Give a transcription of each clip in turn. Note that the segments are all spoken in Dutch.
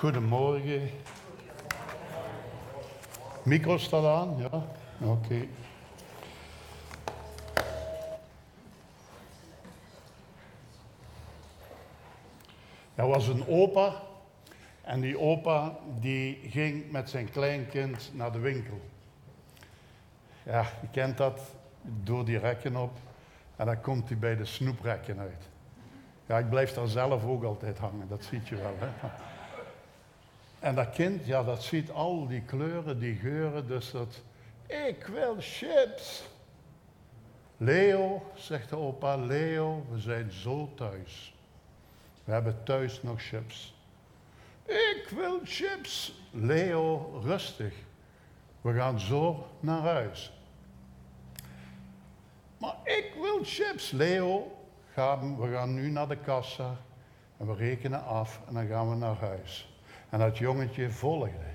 Goedemorgen. Micro staat aan, ja? Oké. Er was een opa en die opa die ging met zijn kleinkind naar de winkel. Ja, je kent dat, door die rekken op en dan komt hij bij de snoeprekken uit. Ja, ik blijf daar zelf ook altijd hangen, dat ziet je wel. Hè? En dat kind, ja, dat ziet al die kleuren, die geuren, dus dat... Ik wil chips. Leo, zegt de opa, Leo, we zijn zo thuis. We hebben thuis nog chips. Ik wil chips. Leo, rustig. We gaan zo naar huis. Maar ik wil chips. Leo, we gaan nu naar de kassa en we rekenen af en dan gaan we naar huis. En dat jongetje volgde.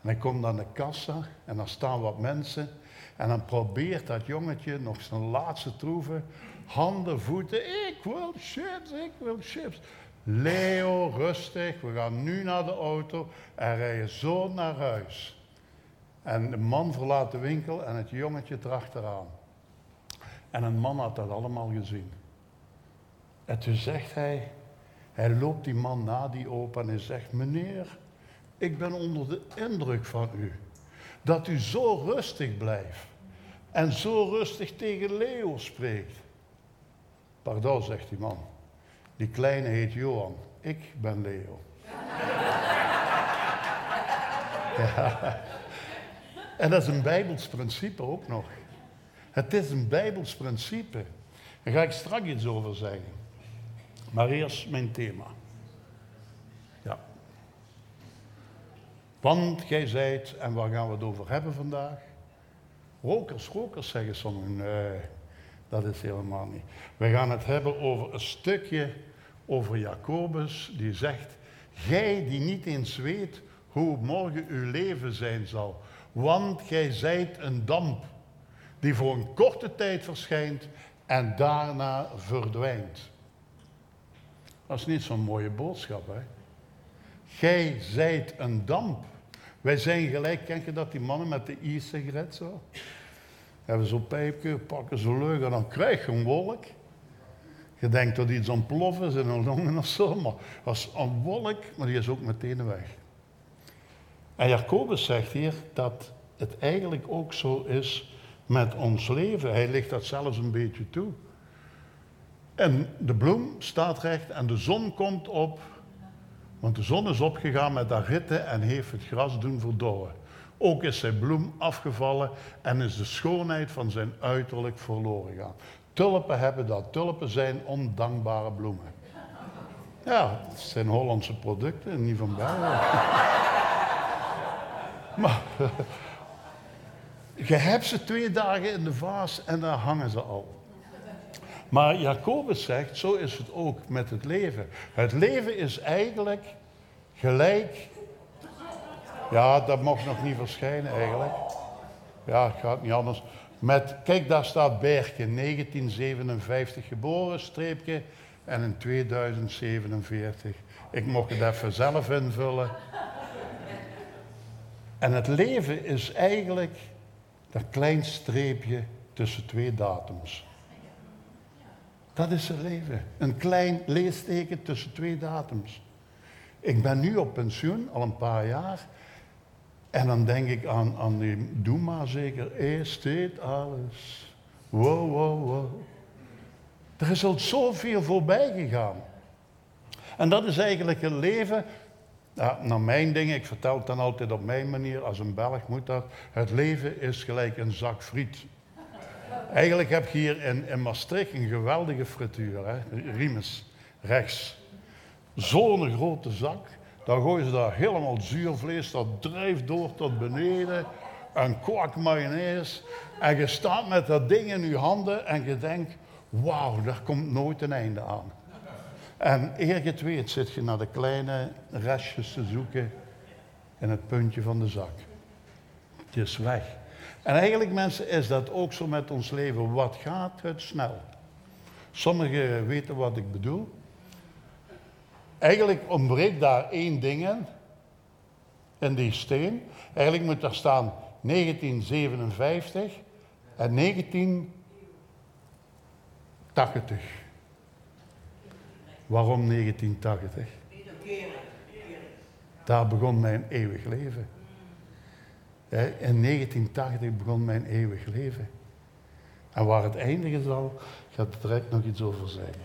En hij komt aan de kassa en dan staan wat mensen en dan probeert dat jongetje nog zijn laatste troeven, handen, voeten, ik wil chips, ik wil chips. Leo, rustig, we gaan nu naar de auto en rijden zo naar huis. En de man verlaat de winkel en het jongetje erachteraan. En een man had dat allemaal gezien. En toen zegt hij, hij loopt die man na die opa en hij zegt, meneer, ik ben onder de indruk van u. Dat u zo rustig blijft en zo rustig tegen Leo spreekt. Pardon, zegt die man. Die kleine heet Johan. Ik ben Leo. En dat is een Bijbels principe ook nog. Het is een Bijbels principe. Daar ga ik straks iets over zeggen. Maar eerst mijn thema. Ja. Want gij zijt, en waar gaan we het over hebben vandaag? Rokers, rokers zeggen sommigen. Nee, dat is helemaal niet. We gaan het hebben over een stukje over Jacobus, die zegt: Gij die niet eens weet hoe morgen uw leven zijn zal, want gij zijt een damp die voor een korte tijd verschijnt en daarna verdwijnt. Dat is niet zo'n mooie boodschap, hè? Gij zijt een damp. Wij zijn gelijk, ken je dat, die mannen met de e-sigaret zo? Hebben zo'n pijpje, pakken ze leuk en dan krijg je een wolk. Je denkt dat iets ontploffen is in een longen of zo, maar is een wolk, maar die is ook meteen weg. En Jacobus zegt hier dat het eigenlijk ook zo is met ons leven. Hij ligt dat zelfs een beetje toe. En de bloem staat recht en de zon komt op. Want de zon is opgegaan met haar ritten en heeft het gras doen verdorren. Ook is zijn bloem afgevallen en is de schoonheid van zijn uiterlijk verloren gegaan. Tulpen hebben dat. Tulpen zijn ondankbare bloemen. Ja, het zijn Hollandse producten, niet van België. maar je hebt ze twee dagen in de vaas en daar hangen ze al. Maar Jacobus zegt, zo is het ook met het leven. Het leven is eigenlijk gelijk. Ja, dat mocht nog niet verschijnen eigenlijk. Ja, het gaat niet anders. Met, kijk, daar staat Berke, 1957 geboren, streepje, en in 2047. Ik mocht het even zelf invullen. En het leven is eigenlijk dat klein streepje tussen twee datums. Dat is het leven. Een klein leesteken tussen twee datums. Ik ben nu op pensioen, al een paar jaar. En dan denk ik aan, aan die, maar zeker, eerst dit alles. Wow, wow, wow. Er is al zoveel voorbij gegaan. En dat is eigenlijk een leven, ja, naar mijn dingen, ik vertel het dan altijd op mijn manier, als een Belg moet dat. Het leven is gelijk een zak friet. Eigenlijk heb je hier in, in Maastricht een geweldige frituur, hè? Riemes, rechts. Zo'n grote zak. Dan gooien ze daar helemaal zuurvlees, dat drijft door tot beneden. Een kwak mayonaise. En je staat met dat ding in je handen en je denkt, wauw, daar komt nooit een einde aan. En eer je het weet zit je naar de kleine restjes te zoeken in het puntje van de zak. Het is weg. En eigenlijk mensen is dat ook zo met ons leven. Wat gaat het snel? Sommigen weten wat ik bedoel. Eigenlijk ontbreekt daar één ding in. in die steen. Eigenlijk moet daar staan 1957 en 1980. Waarom 1980? Daar begon mijn eeuwig leven. In 1980 begon mijn eeuwig leven. En waar het eindigen zal, gaat er direct nog iets over zeggen.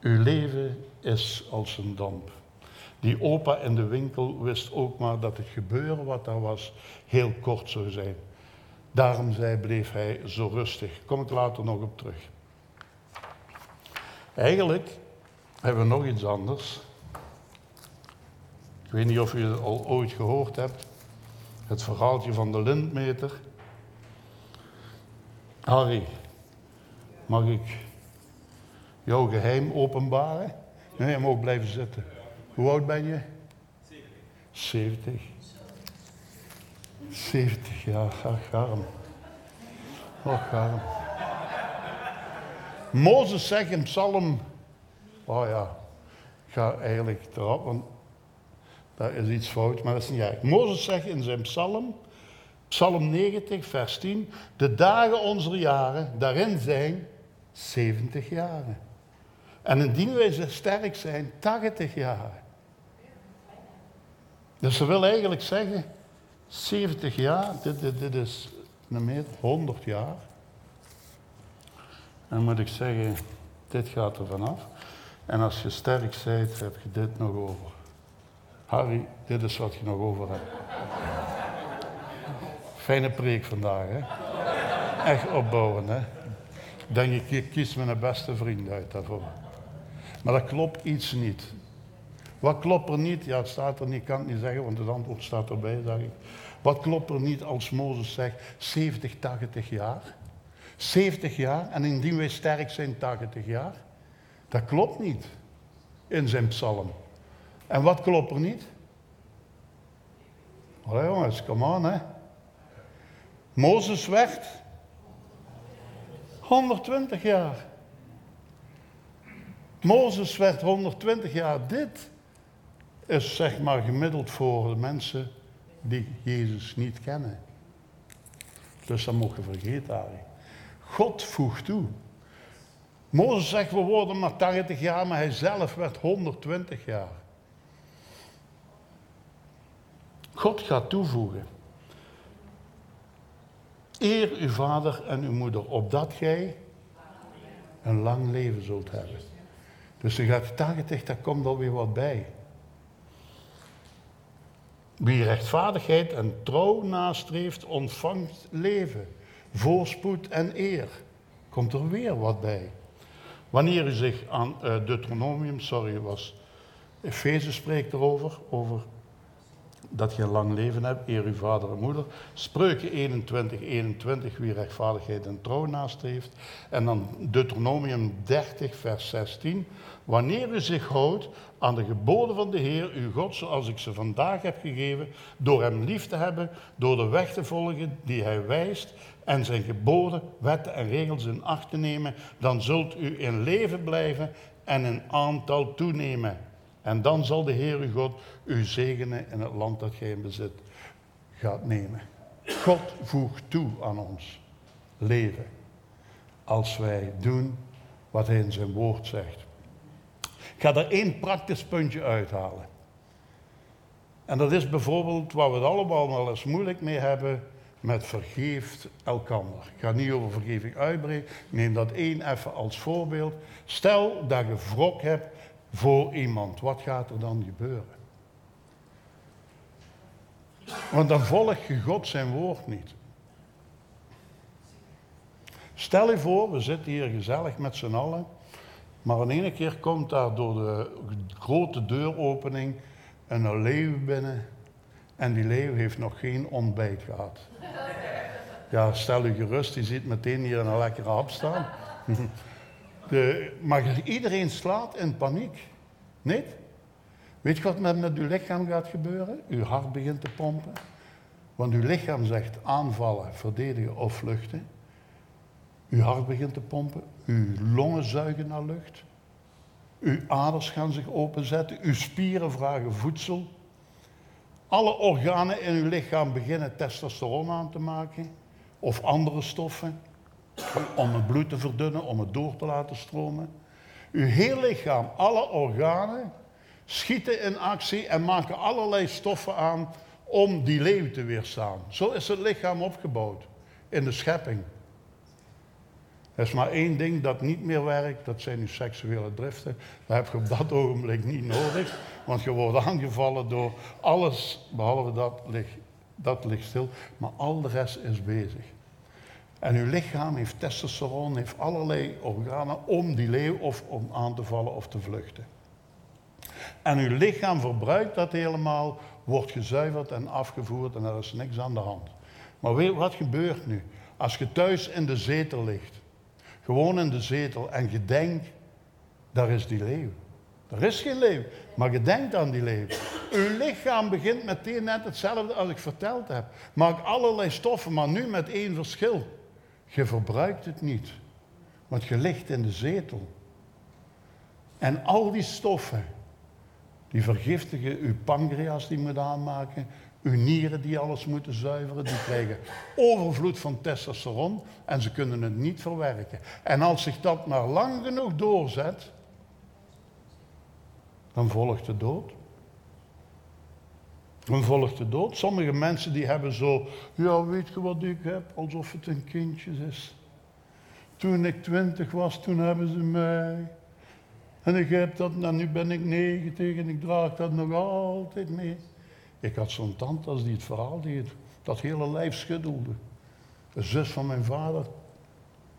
Uw leven is als een damp. Die opa in de winkel wist ook maar dat het gebeuren wat daar was heel kort zou zijn. Daarom zei, bleef hij zo rustig. Kom ik later nog op terug. Eigenlijk hebben we nog iets anders. Ik weet niet of u het al ooit gehoord hebt. Het verhaaltje van de lintmeter. Harry, mag ik jouw geheim openbaren? Nee, je mag blijven zitten. Hoe oud ben je? 70. 70 jaar, ach, arm. Ach, arm. Mozes zegt in Psalm, oh ja, ik ga eigenlijk erop, want daar is iets fout, maar dat is niet erg. Mozes zegt in zijn Psalm, Psalm 90, vers 10, de dagen onze jaren, daarin zijn 70 jaren. En indien wij sterk zijn, 80 jaar. Dus ze wil eigenlijk zeggen, 70 jaar, dit, dit, dit is meer 100 jaar. En moet ik zeggen, dit gaat er vanaf. En als je sterk bent, heb je dit nog over. Harry, dit is wat je nog over hebt. Fijne preek vandaag, hè? Echt opbouwen, hè? Ik denk, ik kies mijn beste vriend uit daarvoor. Maar dat klopt iets niet. Wat klopt er niet? Ja, het staat er niet, ik kan het niet zeggen, want het antwoord staat erbij, zeg ik. Wat klopt er niet als Mozes zegt 70, 80 jaar? 70 jaar en indien wij sterk zijn 80 jaar? Dat klopt niet in zijn psalm. En wat klopt er niet? Jongens, kom aan hè. Mozes werd 120 jaar. Mozes werd 120 jaar. Dit is zeg maar gemiddeld voor de mensen die Jezus niet kennen. Dus dat mogen je vergeten. God voegt toe. Mozes zegt, we worden maar 80 jaar, maar hij zelf werd 120 jaar. God gaat toevoegen. Eer uw vader en uw moeder, opdat gij een lang leven zult hebben. Dus er gaat 80, daar komt alweer wat bij. Wie rechtvaardigheid en trouw nastreeft, ontvangt leven, voorspoed en eer. Komt er weer wat bij. Wanneer u zich aan uh, Deuteronomium, sorry, was Efeze spreekt erover, over dat je een lang leven hebt, eer uw vader en moeder. Spreuken 21, 21, wie rechtvaardigheid en trouw nastreeft. En dan Deuteronomium 30, vers 16. Wanneer u zich houdt aan de geboden van de Heer, uw God, zoals ik ze vandaag heb gegeven, door hem lief te hebben, door de weg te volgen die hij wijst en zijn geboden, wetten en regels in acht te nemen, dan zult u in leven blijven en in aantal toenemen. En dan zal de Heer uw God u zegenen in het land dat gij in bezit gaat nemen. God voegt toe aan ons leven als wij doen wat hij in zijn woord zegt. Ik ga er één praktisch puntje uithalen. En dat is bijvoorbeeld waar we het allemaal wel eens moeilijk mee hebben met vergeeft elkander. Ik ga niet over vergeving uitbreiden. Ik neem dat één even als voorbeeld. Stel dat je wrok hebt voor iemand. Wat gaat er dan gebeuren? Want dan volg je God zijn woord niet. Stel je voor, we zitten hier gezellig met z'n allen. Maar in ene keer komt daar door de grote deuropening een leeuw binnen. En die leeuw heeft nog geen ontbijt gehad. Ja, stel u gerust, die ziet meteen hier een lekkere hap staan. De, maar iedereen slaat in paniek. Niet? Weet je wat met, met uw lichaam gaat gebeuren? Uw hart begint te pompen. Want uw lichaam zegt aanvallen, verdedigen of vluchten. Uw hart begint te pompen. Uw longen zuigen naar lucht. Uw aders gaan zich openzetten. Uw spieren vragen voedsel. Alle organen in uw lichaam beginnen testosteron aan te maken. Of andere stoffen. Om het bloed te verdunnen, om het door te laten stromen. Uw heel lichaam, alle organen, schieten in actie en maken allerlei stoffen aan om die leeuw te weerstaan. Zo is het lichaam opgebouwd in de schepping. Er is maar één ding dat niet meer werkt, dat zijn uw seksuele driften. Dat heb je op dat ogenblik niet nodig, want je wordt aangevallen door alles, behalve dat dat ligt stil, maar al de rest is bezig. En uw lichaam heeft testosteron, heeft allerlei organen om die leeuw of om aan te vallen of te vluchten. En uw lichaam verbruikt dat helemaal, wordt gezuiverd en afgevoerd en er is niks aan de hand. Maar weet wat gebeurt nu? Als je thuis in de zetel ligt, gewoon in de zetel, en je denkt, daar is die leeuw. Er is geen leeuw, maar je denkt aan die leeuw. Uw lichaam begint meteen net hetzelfde als ik verteld heb. Maakt allerlei stoffen, maar nu met één verschil. Je verbruikt het niet, want je ligt in de zetel. En al die stoffen, die vergiftigen uw pancreas die moet aanmaken, uw nieren die alles moeten zuiveren, die krijgen overvloed van testosteron en ze kunnen het niet verwerken. En als zich dat maar lang genoeg doorzet, dan volgt de dood. Dan volgt de dood. Sommige mensen die hebben zo, ja weet je wat ik heb, alsof het een kindje is. Toen ik twintig was, toen hebben ze mij. En ik heb dat, en nu ben ik negentig en ik draag dat nog altijd mee. Ik had zo'n tante als die het verhaal deed, dat hele lijf schuddelde. De zus van mijn vader,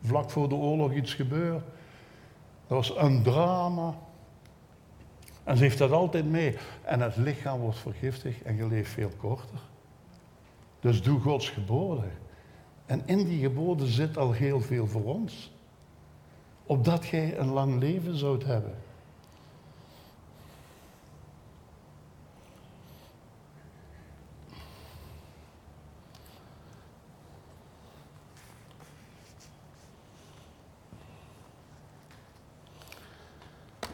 vlak voor de oorlog iets gebeurd. Dat was een drama. En ze heeft dat altijd mee. En het lichaam wordt vergiftigd en je leeft veel korter. Dus doe Gods geboden. En in die geboden zit al heel veel voor ons. Opdat jij een lang leven zoudt hebben.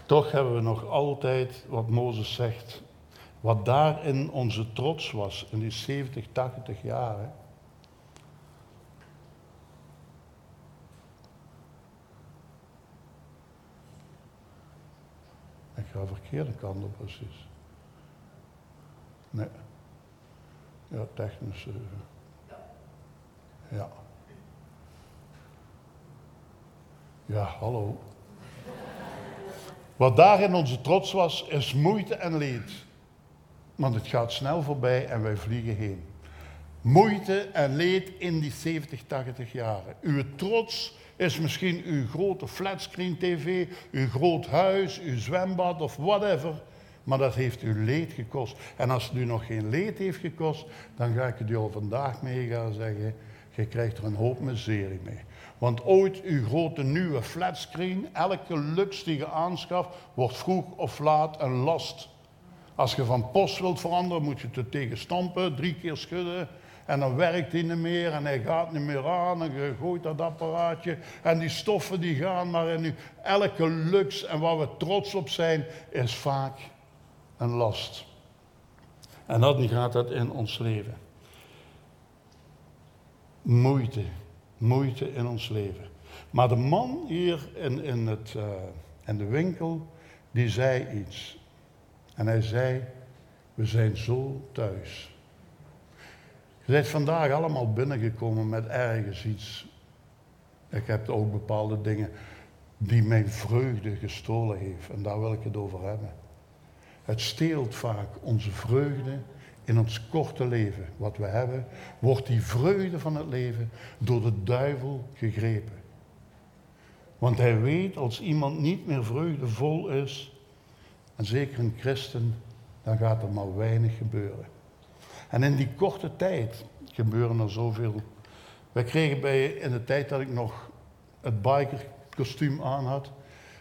Toch hebben we nog altijd wat Mozes zegt. Wat daarin onze trots was in die 70, 80 jaar. Ik ga de verkeerde kant op precies. Nee. Ja, technische. Ja. Ja, hallo. Wat daarin onze trots was, is moeite en leed. Want het gaat snel voorbij en wij vliegen heen. Moeite en leed in die 70, 80 jaren. Uw trots is misschien uw grote flatscreen tv, uw groot huis, uw zwembad of whatever. Maar dat heeft u leed gekost. En als het u nog geen leed heeft gekost, dan ga ik u al vandaag mee gaan zeggen. Je krijgt er een hoop miserie mee. Want ooit uw grote nieuwe flatscreen, elke lux die je aanschaft, wordt vroeg of laat een last. Als je van post wilt veranderen, moet je het tegen stampen, drie keer schudden. En dan werkt hij niet meer en hij gaat niet meer aan en je gooit dat apparaatje. En die stoffen die gaan maar in u. Elke lux en waar we trots op zijn, is vaak een last. En dat gaat dat in ons leven. Moeite moeite in ons leven. Maar de man hier in, in, het, uh, in de winkel, die zei iets. En hij zei, we zijn zo thuis. Je bent vandaag allemaal binnengekomen met ergens iets. Ik heb ook bepaalde dingen die mijn vreugde gestolen heeft. En daar wil ik het over hebben. Het steelt vaak onze vreugde in ons korte leven, wat we hebben, wordt die vreugde van het leven door de duivel gegrepen. Want hij weet als iemand niet meer vreugdevol is, en zeker een christen, dan gaat er maar weinig gebeuren. En in die korte tijd gebeuren er zoveel. Wij kregen bij, in de tijd dat ik nog het bikerkostuum aan had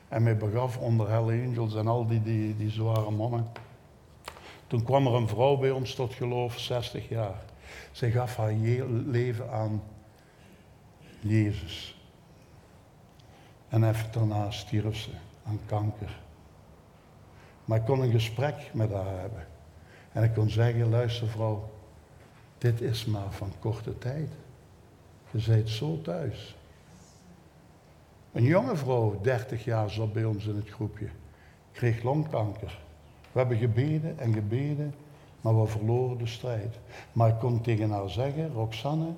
en mij begaf onder Hell Angels en al die, die, die zware mannen. Toen kwam er een vrouw bij ons tot geloof, 60 jaar. Zij gaf haar leven aan Jezus. En even daarna stierf ze aan kanker. Maar ik kon een gesprek met haar hebben. En ik kon zeggen, luister vrouw, dit is maar van korte tijd. Je bent zo thuis. Een jonge vrouw, 30 jaar, zat bij ons in het groepje. Kreeg longkanker. We hebben gebeden en gebeden, maar we verloren de strijd. Maar ik kon tegen haar zeggen, Roxanne,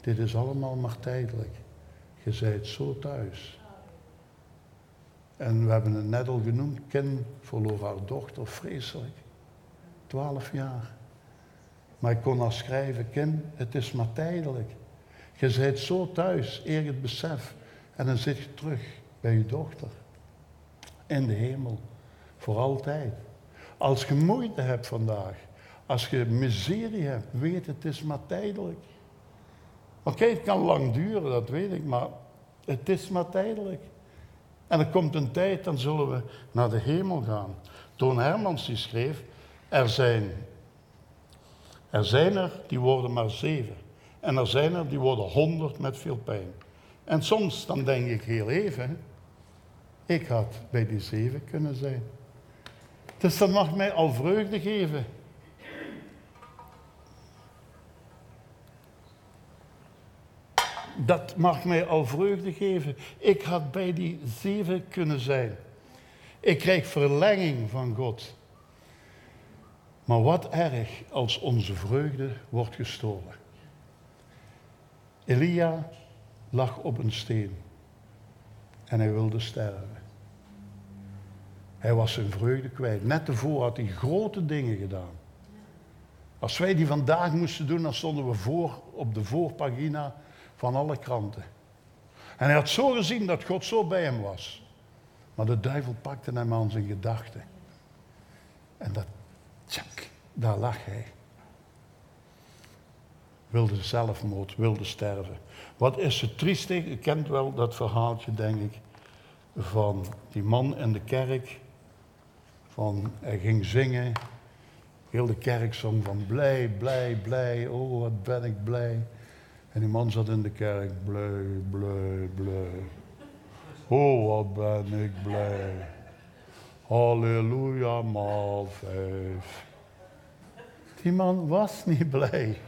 dit is allemaal maar tijdelijk. Je bent zo thuis. En we hebben het net al genoemd, Ken verloor haar dochter vreselijk. Twaalf jaar. Maar ik kon haar schrijven, Ken, het is maar tijdelijk. Je bent zo thuis, eer het besef. En dan zit je terug bij je dochter. In de hemel. Voor altijd. Als je moeite hebt vandaag, als je miserie hebt, weet het is maar tijdelijk. Oké, het kan lang duren, dat weet ik, maar het is maar tijdelijk. En er komt een tijd, dan zullen we naar de hemel gaan. Toon Hermans die schreef, er zijn, er zijn er die worden maar zeven. En er zijn er die worden honderd met veel pijn. En soms dan denk ik heel even, ik had bij die zeven kunnen zijn. Dus dat mag mij al vreugde geven. Dat mag mij al vreugde geven. Ik had bij die zeven kunnen zijn. Ik krijg verlenging van God. Maar wat erg als onze vreugde wordt gestolen. Elia lag op een steen en hij wilde sterven. Hij was zijn vreugde kwijt. Net tevoren had hij grote dingen gedaan. Als wij die vandaag moesten doen, dan stonden we voor op de voorpagina van alle kranten. En hij had zo gezien dat God zo bij hem was. Maar de duivel pakte hem aan zijn gedachten. En dat, tjak, daar lag hij. Wilde zelfmoord, wilde sterven. Wat is het triestig? U kent wel dat verhaaltje, denk ik, van die man in de kerk. Van, hij ging zingen. Heel de kerk zong van blij, blij, blij. Oh, wat ben ik blij. En die man zat in de kerk, blij, blij, blij. Oh, wat ben ik blij. Halleluja, maal vijf. Die man was niet blij.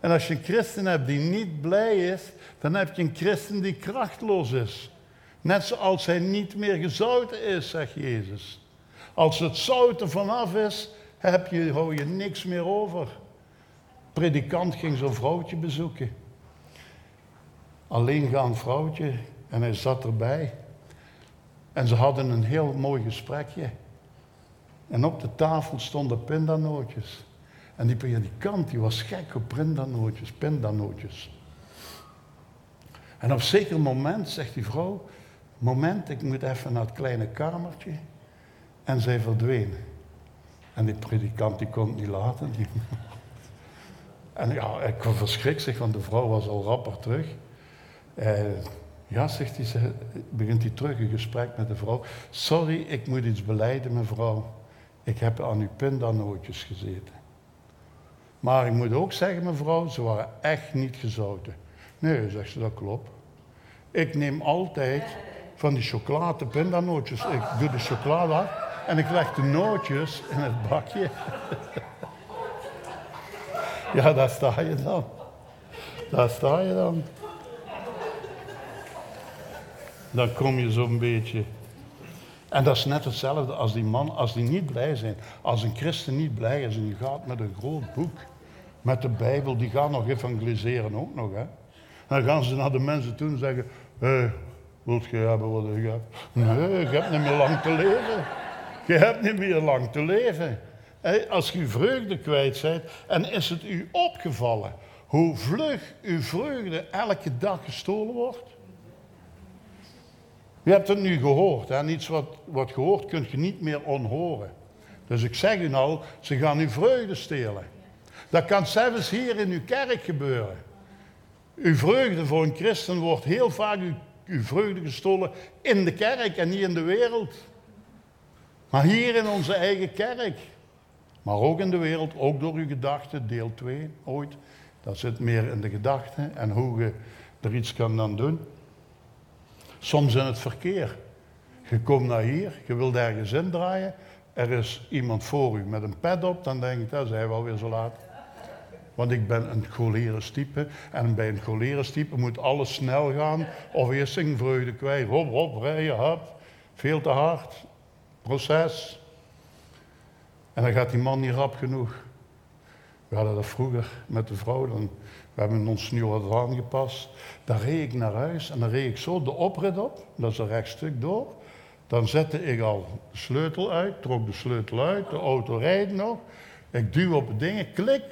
En als je een christen hebt die niet blij is, dan heb je een christen die krachtloos is. Net zoals hij niet meer gezouten is, zegt Jezus. Als het zout er vanaf is, heb je, hou je niks meer over. Predikant ging zo'n vrouwtje bezoeken. Alleengaand vrouwtje en hij zat erbij. En ze hadden een heel mooi gesprekje. En op de tafel stonden pindanootjes. En die predikant die was gek op pindanootjes, pindanootjes. En op zeker moment zegt die vrouw, moment, ik moet even naar het kleine kamertje. En zij verdween. En die predikant die kon het niet laten. Die... En ja, ik verschrik zich, want de vrouw was al rapper terug. Eh, ja, zegt hij, ze, begint hij terug een gesprek met de vrouw. Sorry, ik moet iets beleiden, mevrouw. Ik heb aan uw pindanootjes gezeten. Maar ik moet ook zeggen, mevrouw, ze waren echt niet gezouten. Nee, zegt ze, dat klopt. Ik neem altijd van die chocolade pindanootjes. Ik doe de chocolade af en ik leg de nootjes in het bakje. ja, daar sta je dan. Daar sta je dan. Dan kom je zo'n beetje. En dat is net hetzelfde als die man, als die niet blij zijn. Als een christen niet blij is en die gaat met een groot boek, met de Bijbel, die gaan nog evangeliseren ook nog. Hè? Dan gaan ze naar de mensen toe en zeggen, hé, wilt je hebben wat ik heb? Nee, je hebt niet meer lang te leven. Je hebt niet meer lang te leven. Als je vreugde kwijt bent, en is het u opgevallen hoe vlug uw vreugde elke dag gestolen wordt? Je hebt het nu gehoord. En iets wat, wat gehoord kun je niet meer onhoren. Dus ik zeg u nou, ze gaan uw vreugde stelen. Dat kan zelfs hier in uw kerk gebeuren. Uw vreugde voor een christen wordt heel vaak uw vreugde gestolen in de kerk en niet in de wereld. Maar hier in onze eigen kerk. Maar ook in de wereld, ook door uw gedachten, deel 2 ooit. Dat zit meer in de gedachten en hoe je er iets kan dan doen. Soms in het verkeer. Je komt naar hier, je wilt ergens indraaien. Er is iemand voor u met een pet op, dan denk ik, dat zijn we alweer zo laat. Want ik ben een cholerisch type. En bij een cholerisch type moet alles snel gaan. Of eerst een vreugde kwijt. Hop, hop, rijden, hop. Veel te hard. Proces. En dan gaat die man niet rap genoeg. We hadden dat vroeger met de vrouw. Dan, we hebben ons nu wat aangepast. Dan reed ik naar huis en dan reed ik zo de oprit op. Dat is een rechtstuk door. Dan zette ik al de sleutel uit, trok de sleutel uit, de auto rijdt nog. Ik duw op het ding, klik,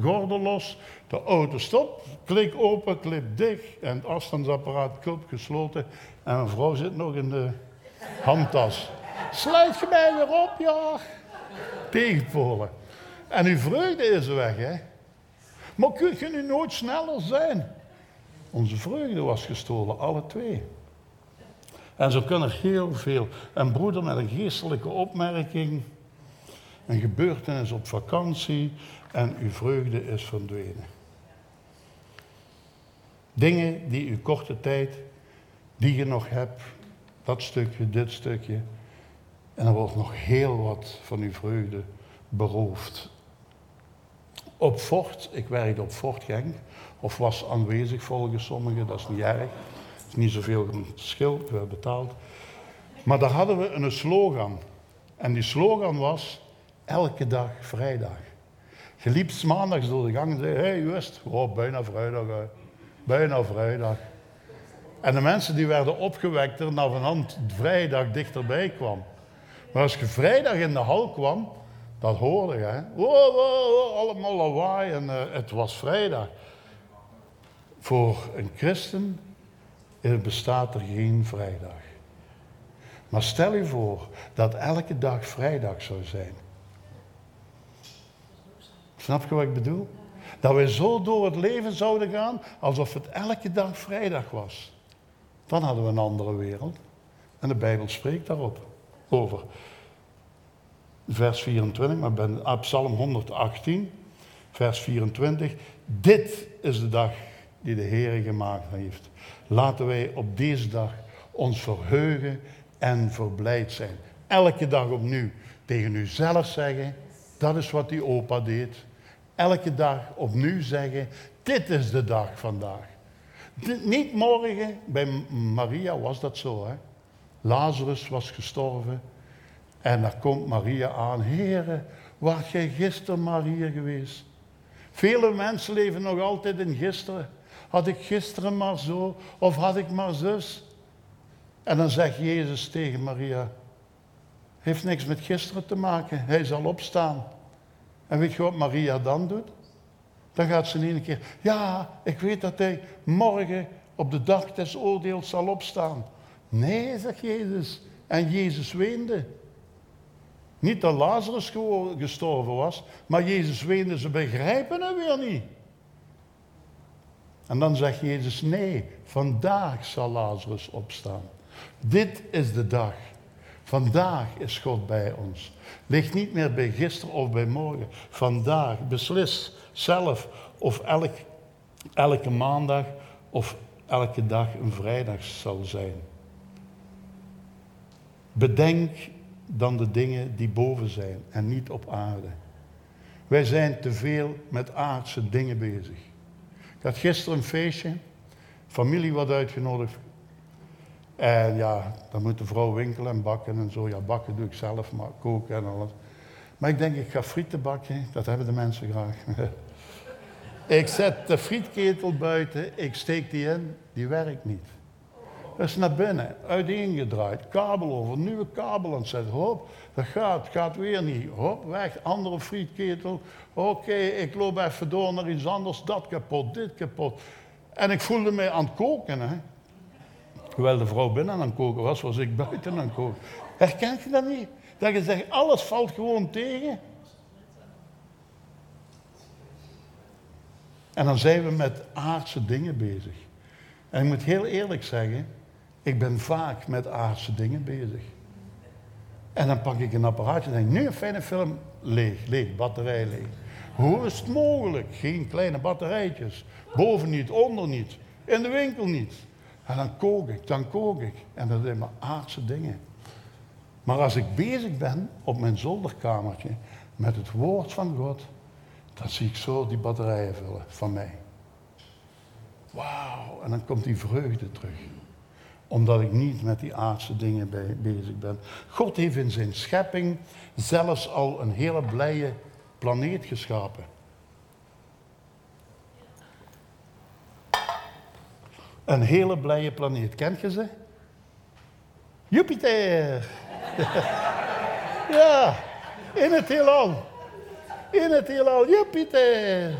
gordel los, de auto stopt, klik open, klik dicht en het afstandsapparaat klop gesloten. En mijn vrouw zit nog in de handtas. Sluit je mij weer op, ja? Tegenpolen. En uw vreugde is weg, hè? Maar kun je nu nooit sneller zijn? Onze vreugde was gestolen, alle twee. En zo kan er heel veel. Een broeder met een geestelijke opmerking, een gebeurtenis op vakantie en uw vreugde is verdwenen. Dingen die u korte tijd, die je nog hebt, dat stukje, dit stukje. En er wordt nog heel wat van uw vreugde beroofd. Op Fort, ik werkte op Fort Genk, of was aanwezig volgens sommigen, dat is niet erg. Het is niet zoveel verschil, hebben betaald. Maar daar hadden we een slogan. En die slogan was, elke dag vrijdag. Je liep maandags door de gang en zei, hé hey, Just, oh, bijna vrijdag, bijna vrijdag. En de mensen die werden opgewekt er naar hand vrijdag dichterbij kwam. Maar als je vrijdag in de hal kwam, dat hoorde je. Hè? Wow, wow, allemaal lawaai en uh, het was vrijdag. Voor een christen bestaat er geen vrijdag. Maar stel je voor dat elke dag vrijdag zou zijn. Snap je wat ik bedoel? Dat we zo door het leven zouden gaan alsof het elke dag vrijdag was. Dan hadden we een andere wereld. En de Bijbel spreekt daarop over. Vers 24, maar bij Psalm 118, vers 24. Dit is de dag die de Heer gemaakt heeft. Laten wij op deze dag ons verheugen en verblijd zijn. Elke dag opnieuw tegen uzelf zeggen, dat is wat die opa deed. Elke dag opnieuw zeggen, dit is de dag vandaag. niet morgen, bij Maria was dat zo. Hè? Lazarus was gestorven en dan komt Maria aan. Heren, was jij gisteren maar hier geweest? Vele mensen leven nog altijd in gisteren. Had ik gisteren maar zo, of had ik maar zus? En dan zegt Jezus tegen Maria, heeft niks met gisteren te maken, hij zal opstaan. En weet je wat Maria dan doet? Dan gaat ze in keer, ja, ik weet dat hij morgen op de dag des oordeels zal opstaan. Nee, zegt Jezus. En Jezus weende. Niet dat Lazarus gestorven was, maar Jezus weende, ze begrijpen het weer niet. En dan zegt Jezus, nee, vandaag zal Lazarus opstaan. Dit is de dag. Vandaag is God bij ons. Ligt niet meer bij gisteren of bij morgen. Vandaag. Beslis zelf of elk, elke maandag of elke dag een vrijdag zal zijn. Bedenk dan de dingen die boven zijn en niet op aarde. Wij zijn te veel met aardse dingen bezig. Ik had gisteren een feestje, familie wat uitgenodigd. En ja, dan moet de vrouw winkelen en bakken en zo. Ja, bakken doe ik zelf, maar koken en alles. Maar ik denk, ik ga frieten bakken, dat hebben de mensen graag. ik zet de frietketel buiten, ik steek die in, die werkt niet. Dus naar binnen, uiteengedraaid, kabel over, nieuwe kabel aan het zetten. Hop, dat gaat, gaat weer niet. Hop, weg, andere frietketel. Oké, ik loop even door naar iets anders, dat kapot, dit kapot. En ik voelde me aan het koken. Hè. Terwijl de vrouw binnen aan het koken was, was ik buiten aan het koken. Herken je dat niet? Dat je zegt, alles valt gewoon tegen. En dan zijn we met aardse dingen bezig. En ik moet heel eerlijk zeggen, ik ben vaak met aardse dingen bezig. En dan pak ik een apparaatje en denk, nu een fijne film, leeg, leeg, batterij leeg. Hoe is het mogelijk? Geen kleine batterijtjes. Boven niet, onder niet, in de winkel niet. En dan kook ik, dan kook ik. En dat zijn maar aardse dingen. Maar als ik bezig ben op mijn zolderkamertje met het woord van God, dan zie ik zo die batterijen vullen van mij. Wauw, en dan komt die vreugde terug. Omdat ik niet met die aardse dingen bezig ben. God heeft in zijn schepping zelfs al een hele blije planeet geschapen. Een hele blije planeet. Kent je ze? Jupiter. ja, in het heelal. In het heelal, Jupiter.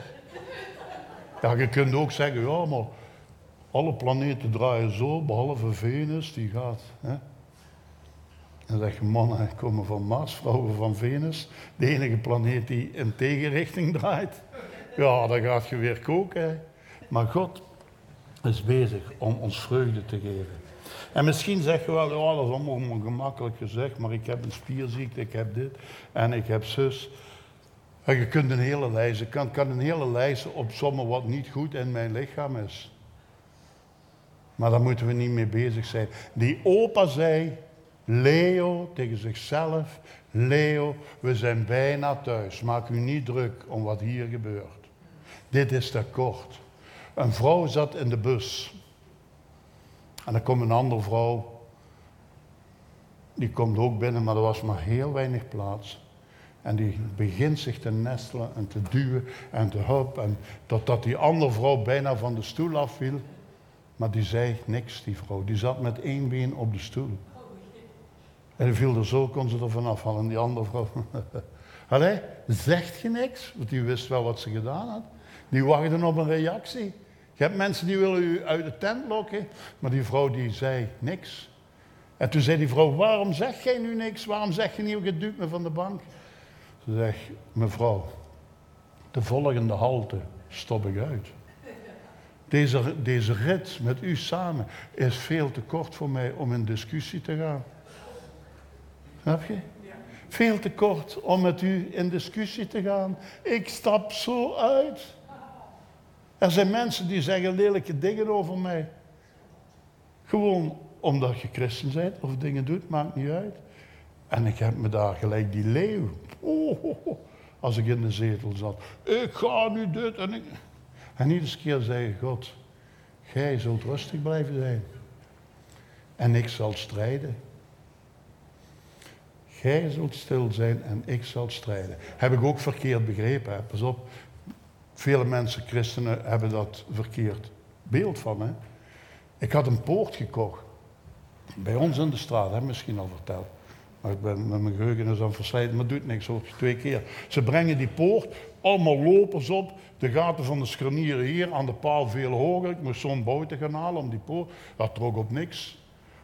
Ja, je kunt ook zeggen, ja, maar alle planeten draaien zo, behalve Venus, die gaat. Hè? En zeg je, mannen komen van Mars, vrouwen van Venus. De enige planeet die in tegenrichting draait. Ja, dan gaat je weer koken. Maar God is bezig om ons vreugde te geven. En misschien zeg je wel, ja, dat is allemaal gemakkelijk gezegd, maar ik heb een spierziekte, ik heb dit en ik heb zus. En je kunt een hele lijst, ik kan, kan een hele lijst opzommen wat niet goed in mijn lichaam is. Maar daar moeten we niet mee bezig zijn. Die opa zei, Leo tegen zichzelf, Leo, we zijn bijna thuis. Maak u niet druk om wat hier gebeurt. Dit is te kort. Een vrouw zat in de bus. En dan komt een andere vrouw. Die komt ook binnen, maar er was maar heel weinig plaats. En die begint zich te nestelen en te duwen en te helpen. En totdat die andere vrouw bijna van de stoel afviel. Maar die zei niks, die vrouw. Die zat met één been op de stoel. En die viel er zo, kon ze er vanaf halen. Die andere vrouw. Allee, zegt je niks? Want die wist wel wat ze gedaan had. Die wachten op een reactie. Je hebt mensen die willen u uit de tent lokken, maar die vrouw die zei niks. En toen zei die vrouw, waarom zeg jij nu niks? Waarom zeg je niet, je duwt me van de bank? Ze zegt, mevrouw, de volgende halte stop ik uit. Deze, deze rit met u samen is veel te kort voor mij om in discussie te gaan. Snap je? Veel te kort om met u in discussie te gaan. Ik stap zo uit. Er zijn mensen die zeggen lelijke dingen over mij. Gewoon omdat je christen bent of dingen doet, maakt niet uit. En ik heb me daar gelijk die leeuw. Oh, als ik in de zetel zat. Ik ga nu dit en ik. En iedere keer zei God: Gij zult rustig blijven zijn. En ik zal strijden. Gij zult stil zijn en ik zal strijden. Heb ik ook verkeerd begrepen. Pas op, Vele mensen, christenen, hebben dat verkeerd beeld van. Hè? Ik had een poort gekocht. Bij ons in de straat, heb misschien al verteld. Maar ik ben met mijn geheugen is aan verslijten, maar doet niks hoor, twee keer. Ze brengen die poort, allemaal lopers op. De gaten van de scharnieren hier, aan de paal veel hoger. Ik moest zo'n bouten gaan halen om die poort. Dat trok op niks.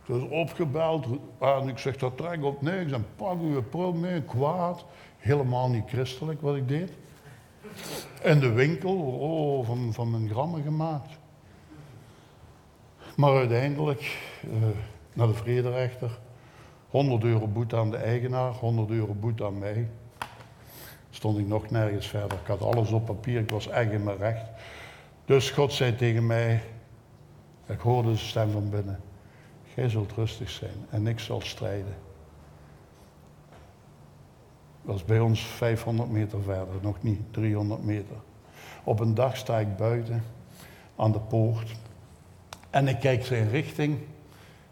Dus opgebeld. En ik zeg, dat trek op niks. En pak uw prul mee, kwaad. Helemaal niet christelijk wat ik deed. In de winkel, oh, van, van mijn grammen gemaakt. Maar uiteindelijk, uh, naar de vrederechter, 100 euro boete aan de eigenaar, 100 euro boete aan mij. Stond ik nog nergens verder. Ik had alles op papier, ik was echt in mijn recht. Dus God zei tegen mij, ik hoorde de stem van binnen, gij zult rustig zijn en ik zal strijden. Dat was bij ons 500 meter verder, nog niet 300 meter. Op een dag sta ik buiten aan de poort en ik kijk zijn richting.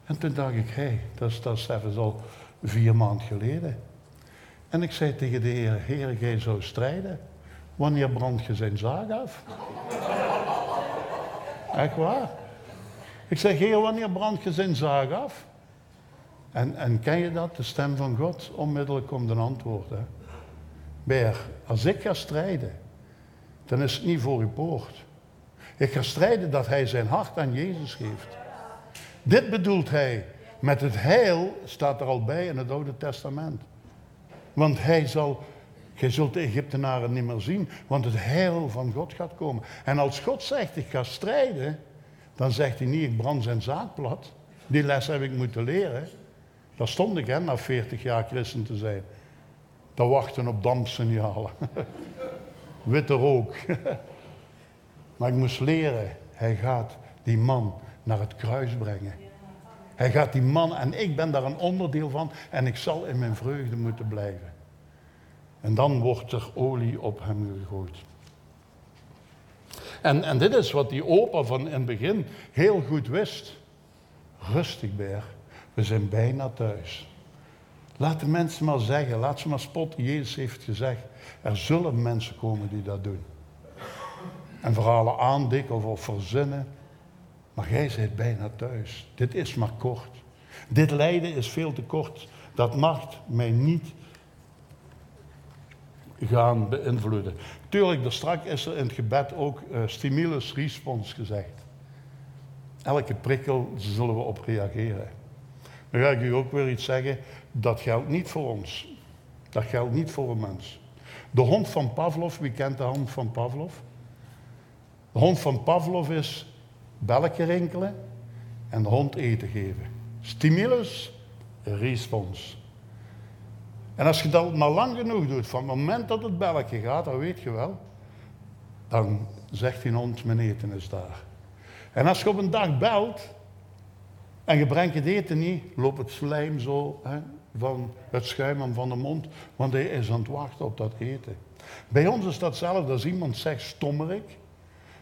En toen dacht ik, hé, hey, dat is, dat al vier maanden geleden. En ik zei tegen de Heer, Heer, jij zou strijden. Wanneer brand je zijn zaag af? Echt waar. Ik zeg, Heer, wanneer brand je zijn zaag af? En, en ken je dat? De stem van God, onmiddellijk komt een antwoord. Hè? Beer, als ik ga strijden, dan is het niet voor uw poort. Ik ga strijden dat hij zijn hart aan Jezus geeft. Dit bedoelt hij. Met het heil staat er al bij in het Oude Testament. Want hij zal, gij zult de Egyptenaren niet meer zien, want het heil van God gaat komen. En als God zegt, ik ga strijden, dan zegt hij niet, ik brand zijn zaad plat. Die les heb ik moeten leren. Daar stond ik, na 40 jaar christen te zijn. Te wachten op dampsignalen. Witte rook. maar ik moest leren, hij gaat die man naar het kruis brengen. Hij gaat die man, en ik ben daar een onderdeel van, en ik zal in mijn vreugde moeten blijven. En dan wordt er olie op hem gegooid. En, en dit is wat die opa van in het begin heel goed wist. Rustig, Ber. We zijn bijna thuis. Laat de mensen maar zeggen, laat ze maar spotten. Jezus heeft gezegd, er zullen mensen komen die dat doen. En verhalen aandikken of verzinnen. Maar jij bent bijna thuis. Dit is maar kort. Dit lijden is veel te kort. Dat mag mij niet gaan beïnvloeden. Tuurlijk, daar straks is er in het gebed ook uh, stimulus respons gezegd. Elke prikkel zullen we op reageren. Dan ga ik u ook weer iets zeggen, dat geldt niet voor ons. Dat geldt niet voor een mens. De hond van Pavlov, wie kent de hond van Pavlov? De hond van Pavlov is belletje rinkelen en de hond eten geven. Stimulus, respons. En als je dat maar lang genoeg doet, van het moment dat het belletje gaat, dan weet je wel, dan zegt die hond, mijn eten is daar. En als je op een dag belt en je brengt het eten niet, loopt het slijm zo hè, van het schuim van de mond, want hij is aan het wachten op dat eten. Bij ons is dat hetzelfde. Als iemand zegt stommerik,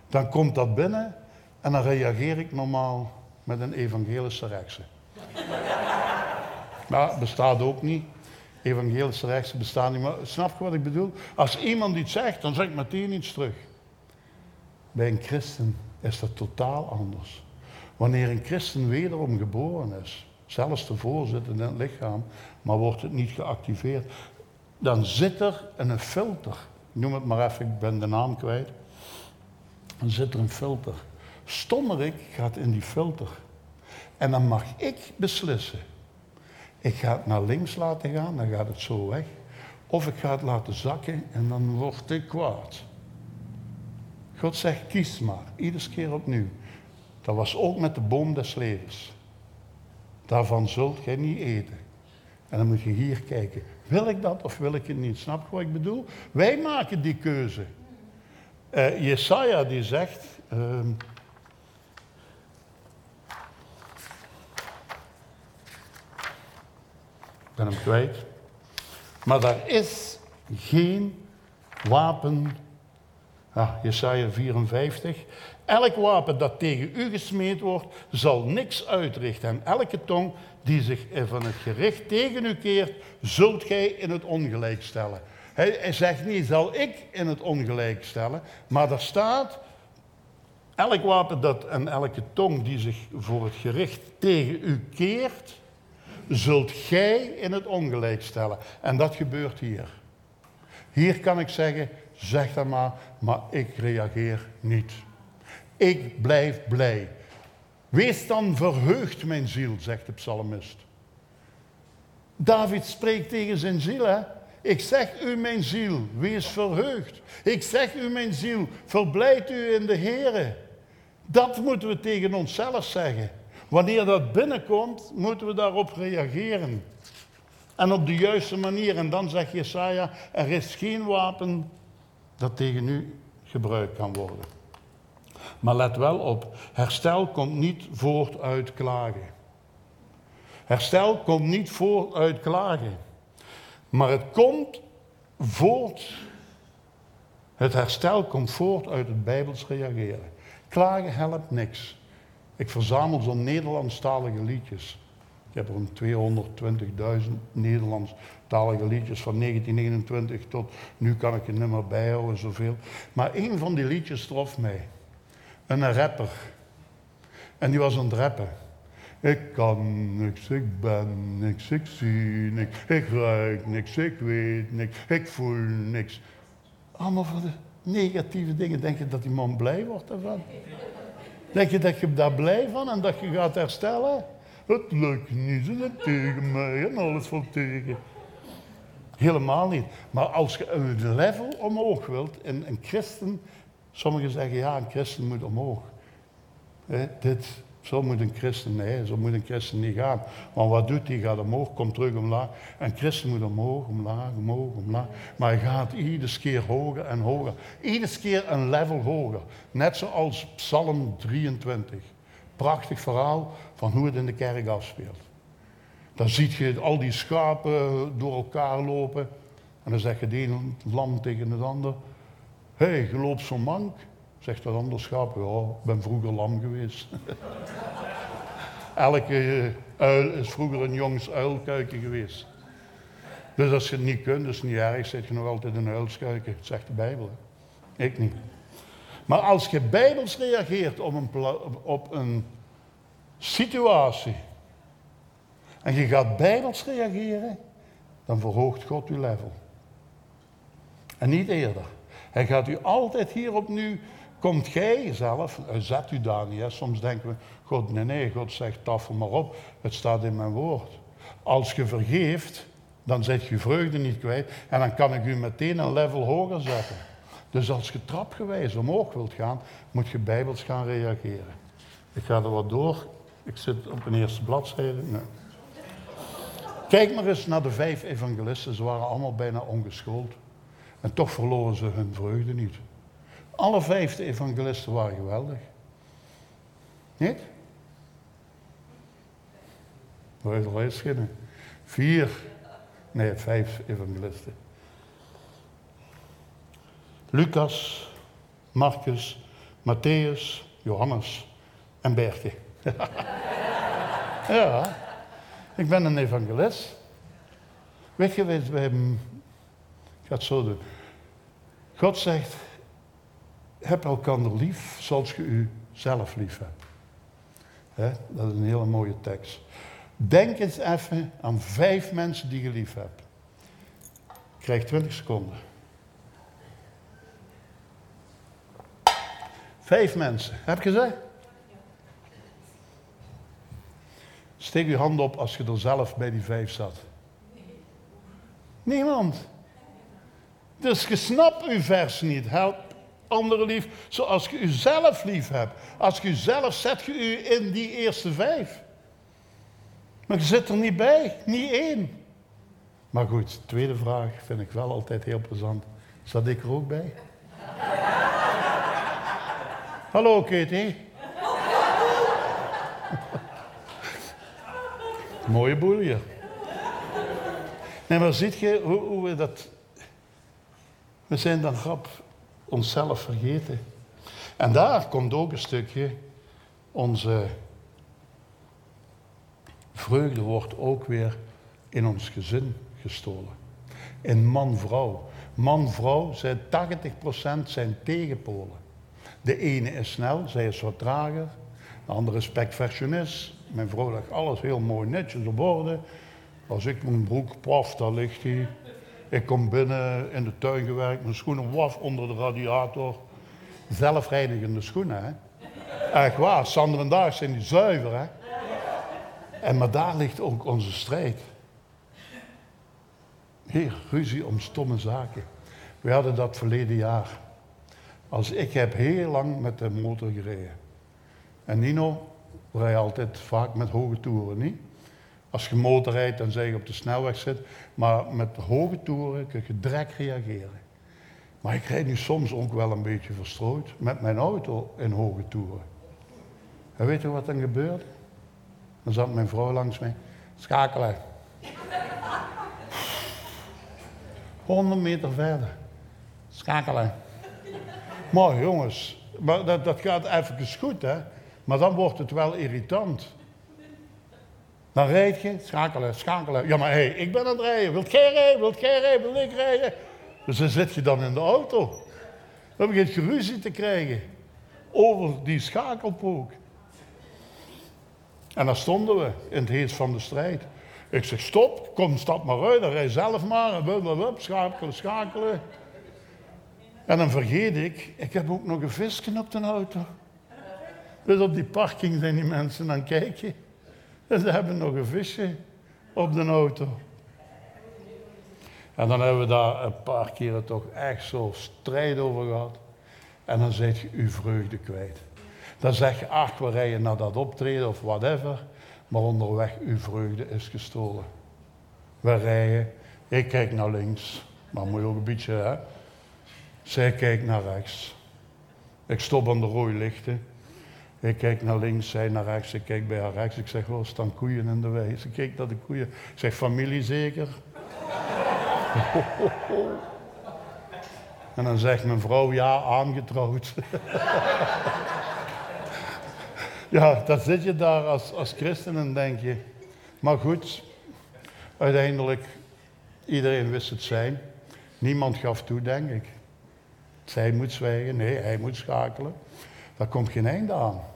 dan komt dat binnen en dan reageer ik normaal met een evangelische rechtse. Maar bestaat ook niet. Evangelische rechtse bestaat niet. Maar snap je wat ik bedoel? Als iemand iets zegt, dan zeg ik meteen iets terug. Bij een christen is dat totaal anders. Wanneer een christen wederom geboren is, zelfs de voorzitter in het lichaam, maar wordt het niet geactiveerd, dan zit er een filter. Ik noem het maar even, ik ben de naam kwijt. Dan zit er een filter. Stommerik gaat in die filter. En dan mag ik beslissen. Ik ga het naar links laten gaan, dan gaat het zo weg. Of ik ga het laten zakken en dan word ik kwaad. God zegt, kies maar, iedere keer opnieuw. Dat was ook met de boom des levens. Daarvan zult gij niet eten. En dan moet je hier kijken. Wil ik dat of wil ik het niet? Snap je wat ik bedoel? Wij maken die keuze. Uh, Jesaja die zegt... Uh, ik ben hem kwijt. Maar daar is geen wapen ja, Jesaja 54. Elk wapen dat tegen u gesmeed wordt, zal niks uitrichten. En elke tong die zich van het gericht tegen u keert, zult gij in het ongelijk stellen. Hij, zegt niet, zal ik in het ongelijk stellen, maar er staat, elk wapen dat en elke tong die zich voor het gericht tegen u keert, zult gij in het ongelijk stellen. En dat gebeurt hier. Hier kan ik zeggen, zeg dat maar, maar ik reageer niet. Ik blijf blij. Wees dan verheugd, mijn ziel, zegt de psalmist. David spreekt tegen zijn ziel? Ik zeg u, mijn ziel, wees verheugd. Ik zeg u, mijn ziel, verblijd u in de Heer. Dat moeten we tegen onszelf zeggen. Wanneer dat binnenkomt, moeten we daarop reageren. En op de juiste manier. En dan zegt Jesaja, er is geen wapen dat tegen u gebruikt kan worden. Maar let wel op, herstel komt niet voort uit klagen. Herstel komt niet voort uit klagen. Maar het komt voort, het herstel komt voort uit het Bijbels reageren. Klagen helpt niks. Ik verzamel zo'n Nederlandstalige liedjes. Ik heb er 220.000 Nederlandstalige liedjes van 1921 tot nu kan ik het niet meer bijhouden, zoveel. Maar één van die liedjes trof mij. Een rapper. En die was aan het rappen. Ik kan niks, ik ben niks, ik zie niks, ik ruik niks, ik weet niks, ik voel niks. Allemaal voor de negatieve dingen. Denk je dat die man blij wordt daarvan? Denk je dat je daar blij van en dat je gaat herstellen? Het lukt niet, ze zijn tegen mij en alles valt tegen. Helemaal niet. Maar als je een level omhoog wilt, en een christen, sommigen zeggen ja, een christen moet omhoog. dit, zo moet een christen, nee, zo moet een christen niet gaan. Want wat doet hij? Gaat omhoog, komt terug omlaag. Een christen moet omhoog, omlaag, omhoog, omlaag. Maar hij gaat iedere keer hoger en hoger. Iedere keer een level hoger. Net zoals Psalm 23. Prachtig verhaal van hoe het in de kerk afspeelt. Dan zie je al die schapen door elkaar lopen. En dan zegt het een lam tegen het ander. Hé, hey, je loopt zo mank. Zegt andere schaap, ja, ik ben vroeger lam geweest. Elke eh, uil is vroeger een jongs uilkuiken geweest. Dus als je het niet kunt, is niet erg, zit je nog altijd een uilskuiken. Dat zegt de Bijbel. Ik niet. Maar als je bijbels reageert op een, op een situatie en je gaat bijbels reageren, dan verhoogt God uw level. En niet eerder. Hij gaat u altijd hierop nu, komt gij zelf, zet u daar niet. Soms denken we, God, nee, nee, God zegt tafel maar op, het staat in mijn woord. Als je vergeeft, dan zet je vreugde niet kwijt en dan kan ik u meteen een level hoger zetten. Dus als je trapgewijs omhoog wilt gaan, moet je bijbels gaan reageren. Ik ga er wat door. Ik zit op een eerste bladzijde. Kijk maar eens naar de vijf evangelisten. Ze waren allemaal bijna ongeschoold. En toch verloren ze hun vreugde niet. Alle vijf de evangelisten waren geweldig. Niet? Waar is er eerst Vier. Nee, vijf evangelisten. Lucas, Marcus, Matthäus, Johannes en Bertje. ja, ik ben een evangelist. Weet je, we hebben, ik ga het zo doen. God zegt, heb elkander lief zoals je u zelf lief hebt. dat is een hele mooie tekst. Denk eens even aan vijf mensen die je lief hebt. Krijg 20 seconden. Vijf mensen. Heb je ze? Steek je hand op als je er zelf bij die vijf zat. Niemand. Dus je snapt uw vers niet. Help anderen lief zoals je uzelf lief hebt. Als je zelf zet je u in die eerste vijf. Maar je zit er niet bij, niet één. Maar goed, tweede vraag vind ik wel altijd heel plezant. Zat ik er ook bij? Hallo Katie. Mooie boel hier. Nee, maar ziet je hoe, hoe, we dat... We zijn dan grap onszelf vergeten. En daar komt ook een stukje onze vreugde wordt ook weer in ons gezin gestolen. In man-vrouw. Man-vrouw zijn 80% zijn tegenpolen. De ene is snel, zij is wat trager. De andere is perfectionist. Mijn vrouw legt alles heel mooi netjes op orde. Als ik mijn broek paf, daar ligt hij. Ik kom binnen in de tuin gewerkt, mijn schoenen waf onder de radiator. Zelfreinigende schoenen, hè. Echt waar, Sander en Dag zijn die zuiver, hè. En maar daar ligt ook onze strijd. Heer, ruzie om stomme zaken. We hadden dat verleden jaar. Als ik heb heel lang met de motor gereden. En Nino rijdt altijd vaak met hoge toeren, niet? Als je motor rijdt, dan zeg je op de snelweg zit. Maar met hoge toeren kun je direct reageren. Maar ik rijd nu soms ook wel een beetje verstrooid met mijn auto in hoge toeren. En weet je wat dan gebeurt? Dan zat mijn vrouw langs mij. Schakelen. 100 meter verder. Schakelen. Mooi jongens, maar dat, dat gaat even goed hè. Maar dan wordt het wel irritant. Dan rijd je, schakelen, schakelen. Ja, maar hé, hey, ik ben aan het rijden. Wilt jij rijden? Wilt jij rijden? Wil ik rijden? Dus dan zit je dan in de auto. Dan begint je ruzie te krijgen over die schakelpook. En dan stonden we in het heet van de strijd. Ik zeg, stop, kom, stap maar uit, dan rij zelf maar. En blablabla, schakelen, schakelen. En dan vergeet ik, ik heb ook nog een visje op de auto. Dus op die parking zijn die mensen aan het kijken. Ze hebben nog een visje op de auto. En dan hebben we daar een paar keren toch echt zo strijd over gehad. En dan zet je uw vreugde kwijt. Dan zeg je, ach, we rijden naar dat optreden of whatever. Maar onderweg, uw vreugde is gestolen. We rijden, ik kijk naar links. Maar moet je ook een beetje, hè. Zij kijkt naar rechts. Ik stop aan de rode lichten. Ik kijk naar links, zij naar rechts, ik kijk bij haar rechts. Ik zeg, oh, staan koeien in de weg. Ze kijkt naar de koeien. Ik zeg, familie zeker? en dan zegt mijn vrouw, ja, aangetrouwd. ja, dan zit je daar als, als christen en denk je. Maar goed, uiteindelijk, iedereen wist het zijn. Niemand gaf toe, denk ik. Zij moet zwijgen, nee, hij moet schakelen. Daar komt geen einde aan.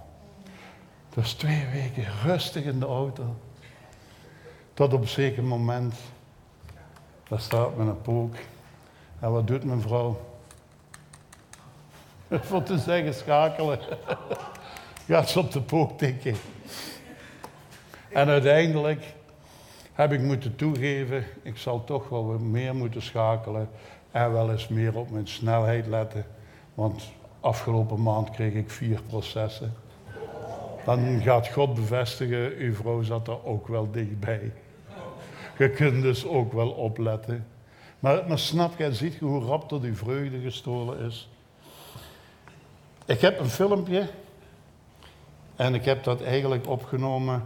Dus twee weken rustig in de auto. Tot op een zeker moment, daar staat mijn pook. En wat doet mijn vrouw? Voor te zeggen schakelen. Gaat ze op de pook tikken. En uiteindelijk heb ik moeten toegeven, ik zal toch wel meer moeten schakelen en wel eens meer op mijn snelheid letten. Want afgelopen maand kreeg ik vier processen. Dan gaat God bevestigen, uw vrouw zat er ook wel dichtbij. Je kunt dus ook wel opletten. Maar, maar snap je, ziet je hoe rap tot uw vreugde gestolen is? Ik heb een filmpje en ik heb dat eigenlijk opgenomen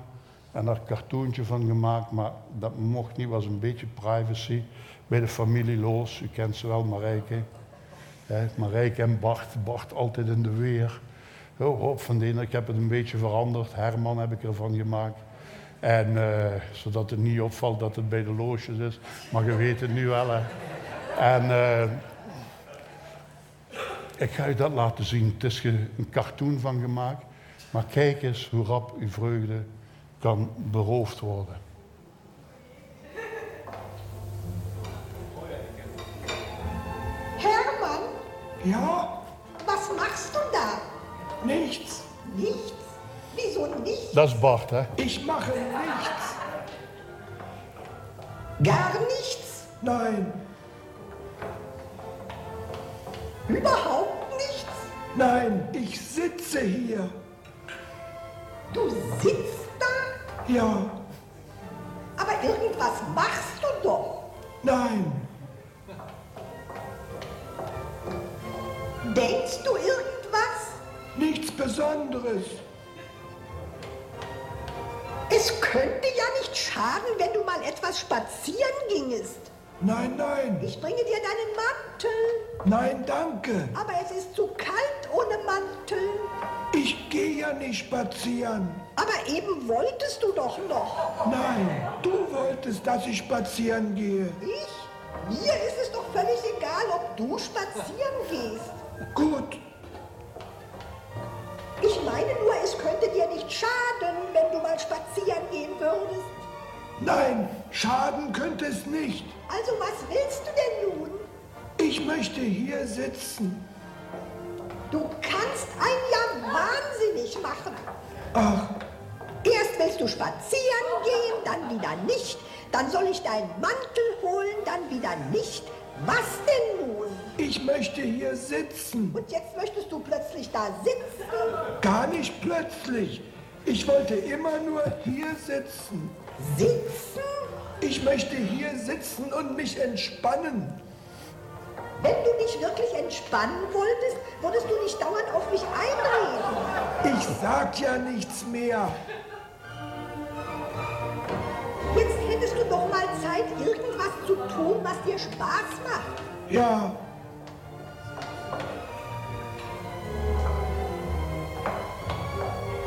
en daar een cartoontje van gemaakt, maar dat mocht niet, was een beetje privacy bij de familie Loos. U kent ze wel, Marijke. Marijke en Bart, Bart altijd in de weer. Oh, hoop van die, ik heb het een beetje veranderd. Herman heb ik ervan gemaakt. En uh, zodat het niet opvalt dat het bij de loosjes is. Maar je weet het nu wel. Hè. En uh, ik ga je dat laten zien. Het is een cartoon van gemaakt. Maar kijk eens hoe rap uw vreugde kan beroofd worden. Herman, Ja, nichts. Nichts? Wieso nichts? Is Bart, hè? Ich mache nichts. Gar nichts? Nein, Überhaupt nichts? nein, ich sitze hier. Du sitzt da? Ja, Aber irgendwas machst du doch. nein, Denkst du irgendwas? Besonderes. Es könnte ja nicht schaden, wenn du mal etwas spazieren gingest. Nein, nein, Ich bringe dir deinen Mantel. nein, danke. Aber es ist zu kalt ohne Mantel. Ich gehe ja nicht spazieren. Aber eben wolltest du doch noch. Nein, du wolltest, dass ich spazieren gehe. Ich? Mir ist es doch völlig egal, ob du spazieren gehst. Gut, Ich meine nur, es könnte dir nicht schaden, wenn du mal spazieren gehen würdest. nein, schaden könnte es nicht. Also was willst du denn nun? Ich möchte hier sitzen. Du kannst einen ja wahnsinnig machen. Ach, Erst willst du spazieren gehen, dann wieder nicht. Dann soll ich deinen Mantel holen, dann wieder nicht. Was denn nun? ich möchte hier sitzen. Und jetzt möchtest du plötzlich da sitzen? Gar nicht plötzlich. Ich wollte immer nur hier sitzen. Sitzen? Ich möchte hier sitzen und mich entspannen. Wenn du dich wirklich entspannen wolltest, würdest du nicht dauernd auf mich einreden. Ich sag ja nichts mehr. Tun, was dir Spaß macht. Ja,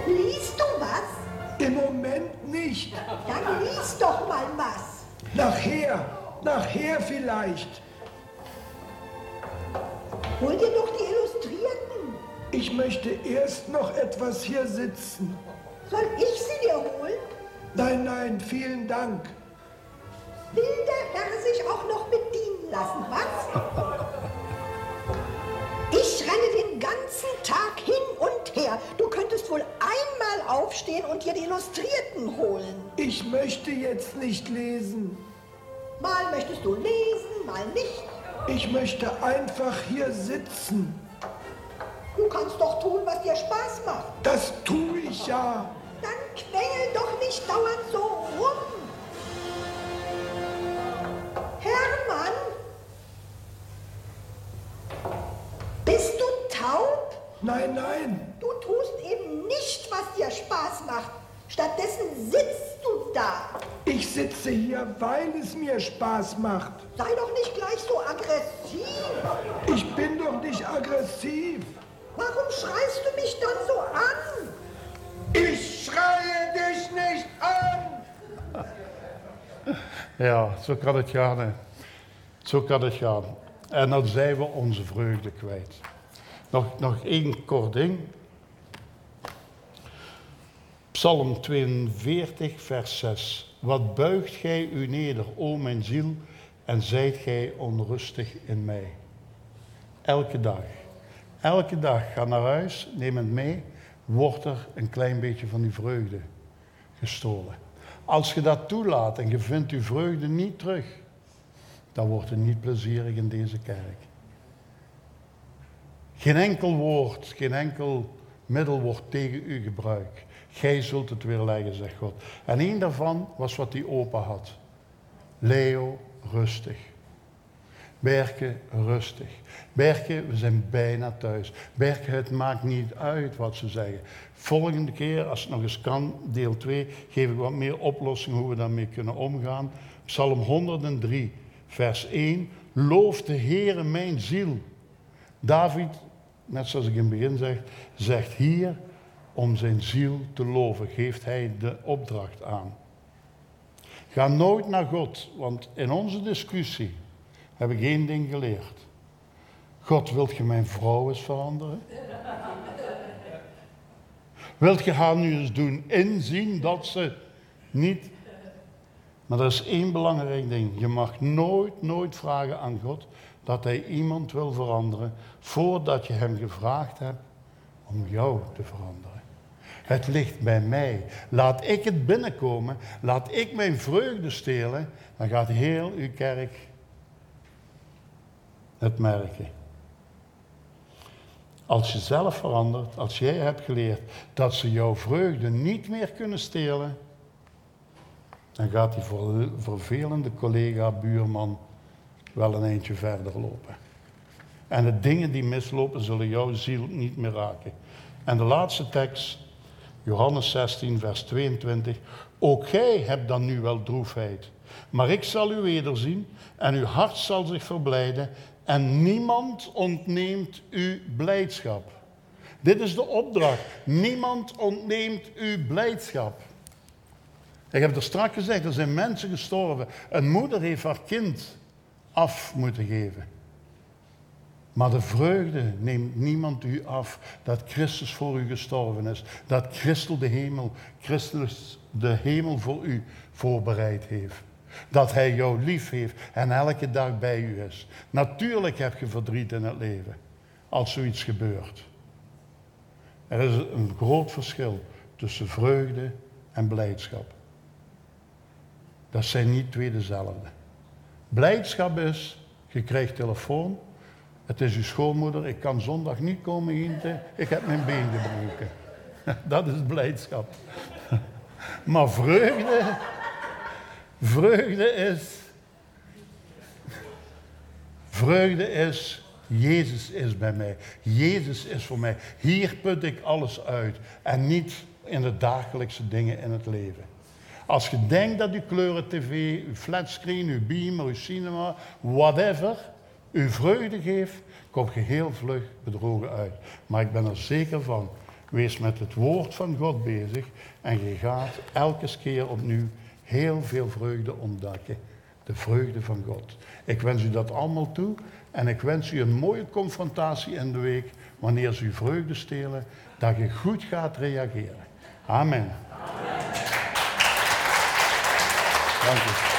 Liest du was? im Moment nicht. Dann lies doch mal was. Nachher, nachher vielleicht. Hol dir doch die Illustrierten. Ich möchte erst noch etwas hier sitzen. Soll ich sie dir holen? Nein, nein, vielen Dank. Will der Herr sich auch noch bedienen lassen, was? Ich renne den ganzen Tag hin und her. Du könntest wohl einmal aufstehen und dir die Illustrierten holen. Ich möchte jetzt nicht lesen. Mal möchtest du lesen, mal nicht. Ich möchte einfach hier sitzen. Du kannst doch tun, was dir Spaß macht. Das tue ich ja. Dann quengel doch nicht dauernd Nein, nein, Du tust eben nicht Spaß macht. Stattdessen sitzt du da. Ich sitze hier, weil es mir Spaß macht. Sei doch nicht gleich so aggressiv. Ich bin doch nicht aggressiv. Warum schreist du mich dann so an? Ich schreie dich nicht an. Ja, zo kan het gaan. Hè. Zo kan het gaan. En dan zijn we onze vreugde kwijt. Nog, nog één kort ding. Psalm 42, vers 6. Wat buigt gij u neder, o mijn ziel, en zijt gij onrustig in mij. Elke dag. Elke dag ga naar huis, neem het mee, wordt er een klein beetje van die vreugde gestolen. Als je dat toelaat en je vindt uw vreugde niet terug, dan wordt het niet plezierig in deze kerk. Geen enkel woord, geen enkel middel wordt tegen u gebruikt. Gij zult het weer leggen, zegt God. En één daarvan was wat die opa had. Leo, rustig. Berke, rustig. Berke, we zijn bijna thuis. Berke, het maakt niet uit wat ze zeggen. Volgende keer, als het nog eens kan, deel 2, geef ik wat meer oplossingen hoe we daarmee kunnen omgaan. Psalm 103, vers 1. Loof de Heere mijn ziel. David, net zoals ik in het begin zeg, zegt hier om zijn ziel te loven, geeft hij de opdracht aan. Ga nooit naar God, want in onze discussie heb ik één ding geleerd. God, wilt je mijn vrouw eens veranderen? Wilt je haar nu eens doen inzien dat ze niet. Maar er is één belangrijk ding. Je mag nooit, nooit vragen aan God dat hij iemand wil veranderen voordat je hem gevraagd hebt om jou te veranderen. Het ligt bij mij. Laat ik het binnenkomen, laat ik mijn vreugde stelen, dan gaat heel uw kerk het merken. Als je zelf verandert, als jij hebt geleerd dat ze jouw vreugde niet meer kunnen stelen, dan gaat die vervelende collega, buurman wel een eentje verder lopen. En de dingen die mislopen zullen jouw ziel niet meer raken. En de laatste tekst, Johannes 16, vers 22. Ook gij hebt dan nu wel droefheid, maar ik zal u wederzien en uw hart zal zich verblijden en niemand ontneemt u blijdschap. Dit is de opdracht. Niemand ontneemt u blijdschap. Ik heb er straks gezegd, er zijn mensen gestorven. Een moeder heeft haar kind af moeten geven. Maar de vreugde neemt niemand u af dat Christus voor u gestorven is. Dat Christus de hemel, Christus de hemel voor u voorbereid heeft. Dat hij jou lief heeft en elke dag bij u is. Natuurlijk heb je verdriet in het leven als zoiets gebeurt. Er is een groot verschil tussen vreugde en blijdschap. Dat zijn niet twee dezelfde. Blijdschap is, je krijgt telefoon, het is uw schoonmoeder, ik kan zondag niet komen eten, ik heb mijn been gebroken. Dat is blijdschap. Maar vreugde, vreugde is, vreugde is, Jezus is bij mij. Jezus is voor mij. Hier put ik alles uit en niet in de dagelijkse dingen in het leven. Als je denkt dat uw kleuren tv, uw flatscreen, uw beamer, uw cinema, whatever, uw vreugde geeft, kom je heel vlug bedrogen uit. Maar ik ben er zeker van, wees met het woord van God bezig en je gaat elke keer opnieuw heel veel vreugde ontdekken. De vreugde van God. Ik wens u dat allemaal toe en ik wens u een mooie confrontatie in de week wanneer ze uw vreugde stelen, dat je goed gaat reageren. Amen. Dank u.